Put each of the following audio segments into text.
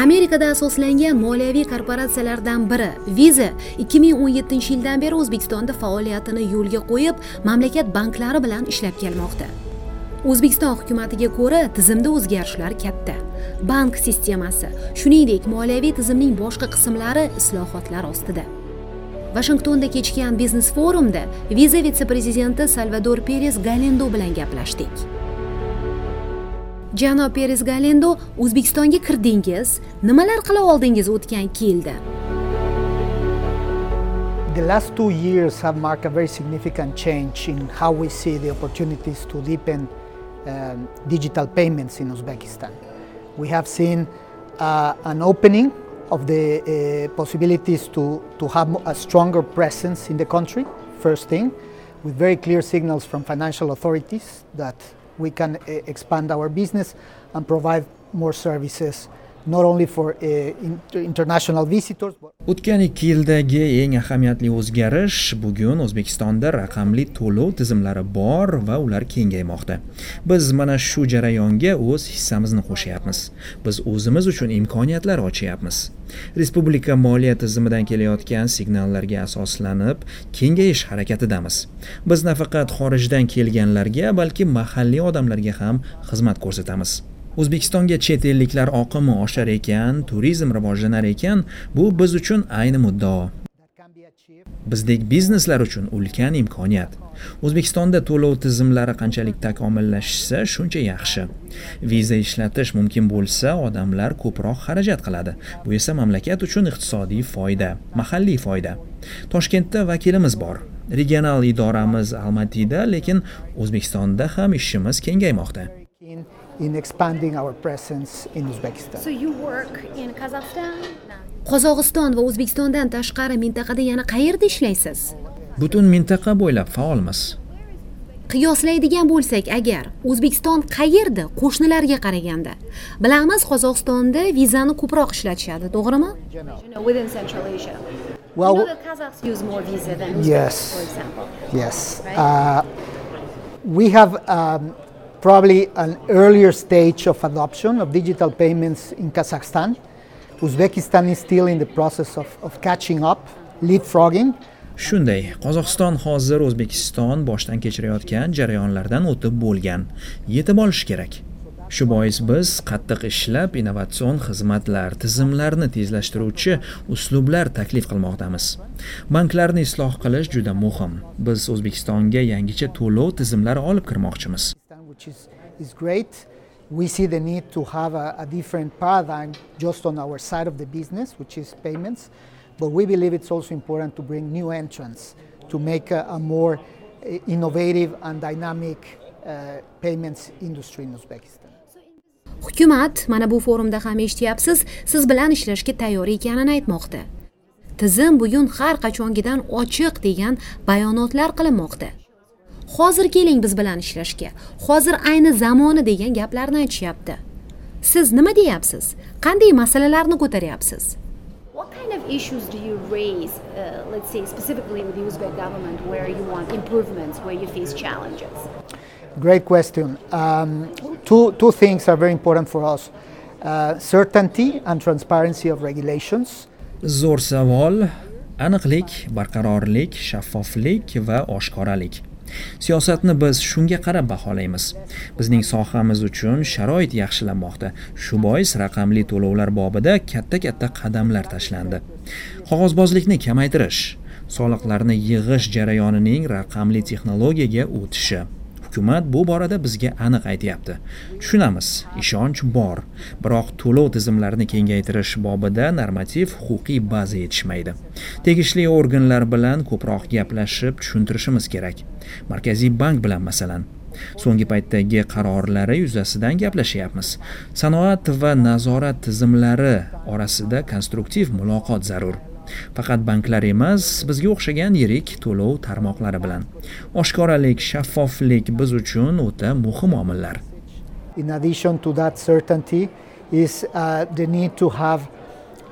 amerikada asoslangan moliyaviy korporatsiyalardan biri visa 2017 yildan beri o'zbekistonda faoliyatini yo'lga qo'yib mamlakat banklari bilan ishlab kelmoqda. O'zbekiston hukumatiga ko'ra tizimda o'zgarishlar katta. Bank sistemasi shuningdek moliyaviy tizimning boshqa qismlari islohotlar ostida. Vashingtonda kechgan biznes forumda viza vitse prezidenti salvador peres galendo bilan gaplashdik. Janob peres galendo o'zbekistonga kirdingiz nimalar qila oldingiz o'tgan The last two years have marked a very significant change in how we see the opportunities to deepen um, digital payments in Uzbekistan. We have seen uh, an opening of the uh, possibilities to, to have a stronger presence in the country, first thing, with very clear signals from financial authorities that we can uh, expand our business and provide more services not only for uh, international visitors but o'tgan ikki yildagi eng ahamiyatli o'zgarish bugun o'zbekistonda raqamli to'lov tizimlari bor va ular kengaymoqda. Biz mana shu jarayonga o'z hissamizni qo'shyapmiz biz o'zimiz uchun imkoniyatlar ochyapmiz. Respublika moliya tizimidan kelayotgan signallarga asoslanib kengayish harakatidamiz. Biz nafaqat xorijdan kelganlarga balki mahalliy odamlarga ham xizmat ko'rsatamiz. O'zbekistonga chet elliklar oqimi oshar ekan turizm rivojlanar ekan bu biz uchun ayni muddao bizdek bizneslar uchun ulkan imkoniyat. O'zbekistonda to'lov tizimlari qanchalik takomillashsa shuncha yaxshi. Viza ishlatish mumkin bo'lsa odamlar ko'proq xarajat qiladi. Bu esa mamlakat uchun iqtisodiy foyda mahalliy foyda. Toshkentda vakilimiz bor. Regional idoramiz almatida lekin o'zbekistonda ham ishimiz kengaymoqda. In expanding our presence in Uzbekistan. So you work in Kazakhstan? qozog'iston va o'zbekistondan tashqari mintaqada yana qayerda ishlaysiz butun mintaqa bo'ylab faolmiz qiyoslaydigan bo'lsak agar o'zbekiston qayerda qo'shnilarga qaraganda bilamiz qozog'istonda vizani ko'proq ishlatishadi to'g'rimi You know, within Central Asia. Well, you know the Kazakhs use more visa than Uzbeks, Yes. for example. Yes. Uh, we have um, probably an earlier stage of adoption of digital payments in Kazakhstan. Uzbekistan is still in the process of, of catching up, leapfrogging. shunday qozog'iston hozir o'zbekiston boshdan kechirayotgan jarayonlardan o'tib bo'lgan. Yetib olish kerak. Shu bois biz qattiq ishlab innovatsion xizmatlar tizimlarni tezlashtiruvchi uslublar taklif qilmoqdamiz. Banklarni isloh qilish juda muhim. Biz o'zbekistonga yangicha to'lov tizimlari olib kirmoqchimiz. Which is, is great. We see the need to have a, a different paradigm just on our side of the business, which is payments. But we believe it's also important to bring new entrants to make a, a more eh, innovative and dynamic uh, payments industry in Uzbekistan. hukumat mana bu forumda ham eshityapsiz siz bilan ishlashga tayyor ekanini aytmoqda tizim bugun har qachongidan ochiq degan bayonotlar qilinmoqda hozir keling biz bilan ishlashga. Hozir ayni zamoni degan gaplarni aytishyapti. Siz nima deyapsiz? Qanday masalalarni ko'taryapsiz? What kind of issues do you raise, uh, let's say specifically with the Uzbek government, where you want improvements, where you face challenges? Great question. Um, two, two things are very important for us. Uh, certainty and transparency of regulations. zo'r savol. Aniqlik barqarorlik shaffoflik va oshkoralik siyosatni biz shunga qarab baholaymiz. Bizning sohamiz uchun sharoit yaxshilanmoqda. Shu bois raqamli to'lovlar bobida katta katta qadamlar tashlandi. Qog'ozbozlikni kamaytirish soliqlarni yig'ish jarayonining raqamli texnologiyaga o'tishi. Hukumat bu borada bizga aniq aytyapti. Tushunamiz ishonch bor biroq to'lov tizimlarini kengaytirish bobida normativ huquqiy baza yetishmaydi. Tegishli organlar bilan ko'proq gaplashib tushuntirishimiz kerak. Markaziy bank bilan masalan. So'nggi paytdagi qarorlari yuzasidan gaplashyapmiz. Sanoat va nazorat tizimlari orasida konstruktiv muloqot zarur. Faqat banklar emas bizga o'xshagan yirik to'lov tarmoqlari bilan. Oshkoralik shaffoflik biz uchun o'ta muhim omillar. In addition to that certainty, is uh, the need to have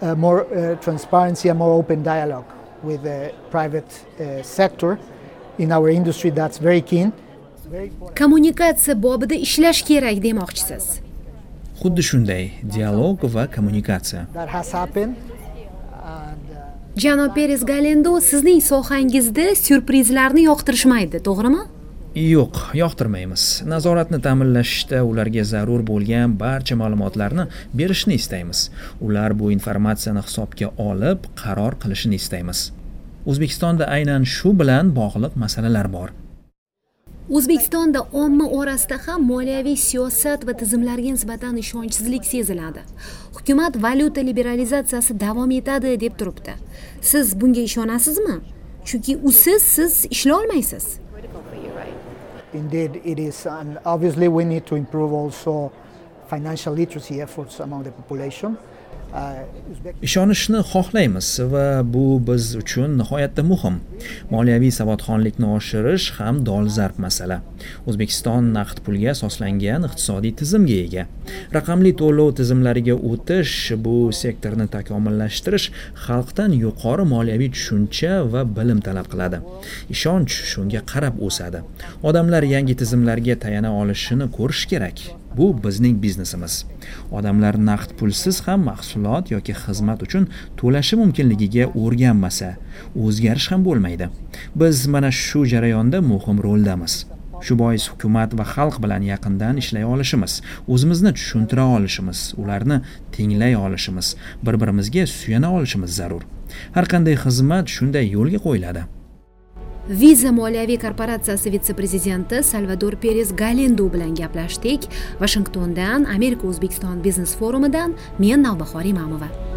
uh, more uh, transparency and more open dialogue with the private uh, sector. In our industry, that's very keen. Kommunikatsiya bobida ishlash kerak demoqchisiz. Xuddi shunday dialog va kommunikatsiya That has happened. And, uh, janob peres galendo sizning sohangizda syurprizlarni yoqtirishmaydi to'g'rimi? Yo'q yoqtirmaymiz. Nazoratni ta'minlashda ularga zarur bo'lgan barcha ma'lumotlarni berishni istaymiz. Ular bu informatsiyani hisobga olib qaror qilishini istaymiz. O'zbekistonda aynan shu bilan bog'liq masalalar bor. O'zbekistonda omma orasida ham moliyaviy siyosat va tizimlarga nisbatan ishonchsizlik seziladi hukumat valyuta liberalizatsiyasi davom etadi deb turibdi siz bunga ishonasizmi chunki usiz siz ishlolmaysiz indeed, it is. And obviously, we need to improve also financial literacy efforts among the population. Ishonishni xohlaymiz va bu biz uchun nihoyatda muhim. Moliyaviy savodxonlikni oshirish ham dolzarb masala. O'zbekiston naqd pulga asoslangan iqtisodiy tizimga ega. Raqamli to'lov tizimlariga o'tish bu sektorni takomillashtirish xalqdan yuqori moliyaviy tushuncha va bilim talab qiladi. Ishonch shunga qarab o'sadi. Odamlar yangi tizimlarga tayana olishini ko'rish kerak. Bu bizning biznesimiz. Odamlar naqd pulsiz ham mahsulot yoki xizmat uchun to'lashi mumkinligiga o'rganmasa o'zgarish ham bo'lmaydi. Biz mana shu jarayonda muhim roldamiz. Shu bois hukumat va xalq bilan yaqindan ishlay olishimiz o'zimizni tushuntira olishimiz ularni tinglay olishimiz bir birimizga suyana olishimiz zarur. Har qanday xizmat shunday yo'lga qo'yiladi. Viza moliyaviy korporatsiyasi vitse prezidenti salvador peres galendo bilan gaplashdik. Vashingtondan amerika o'zbekiston biznes forumidan men navbahor imamova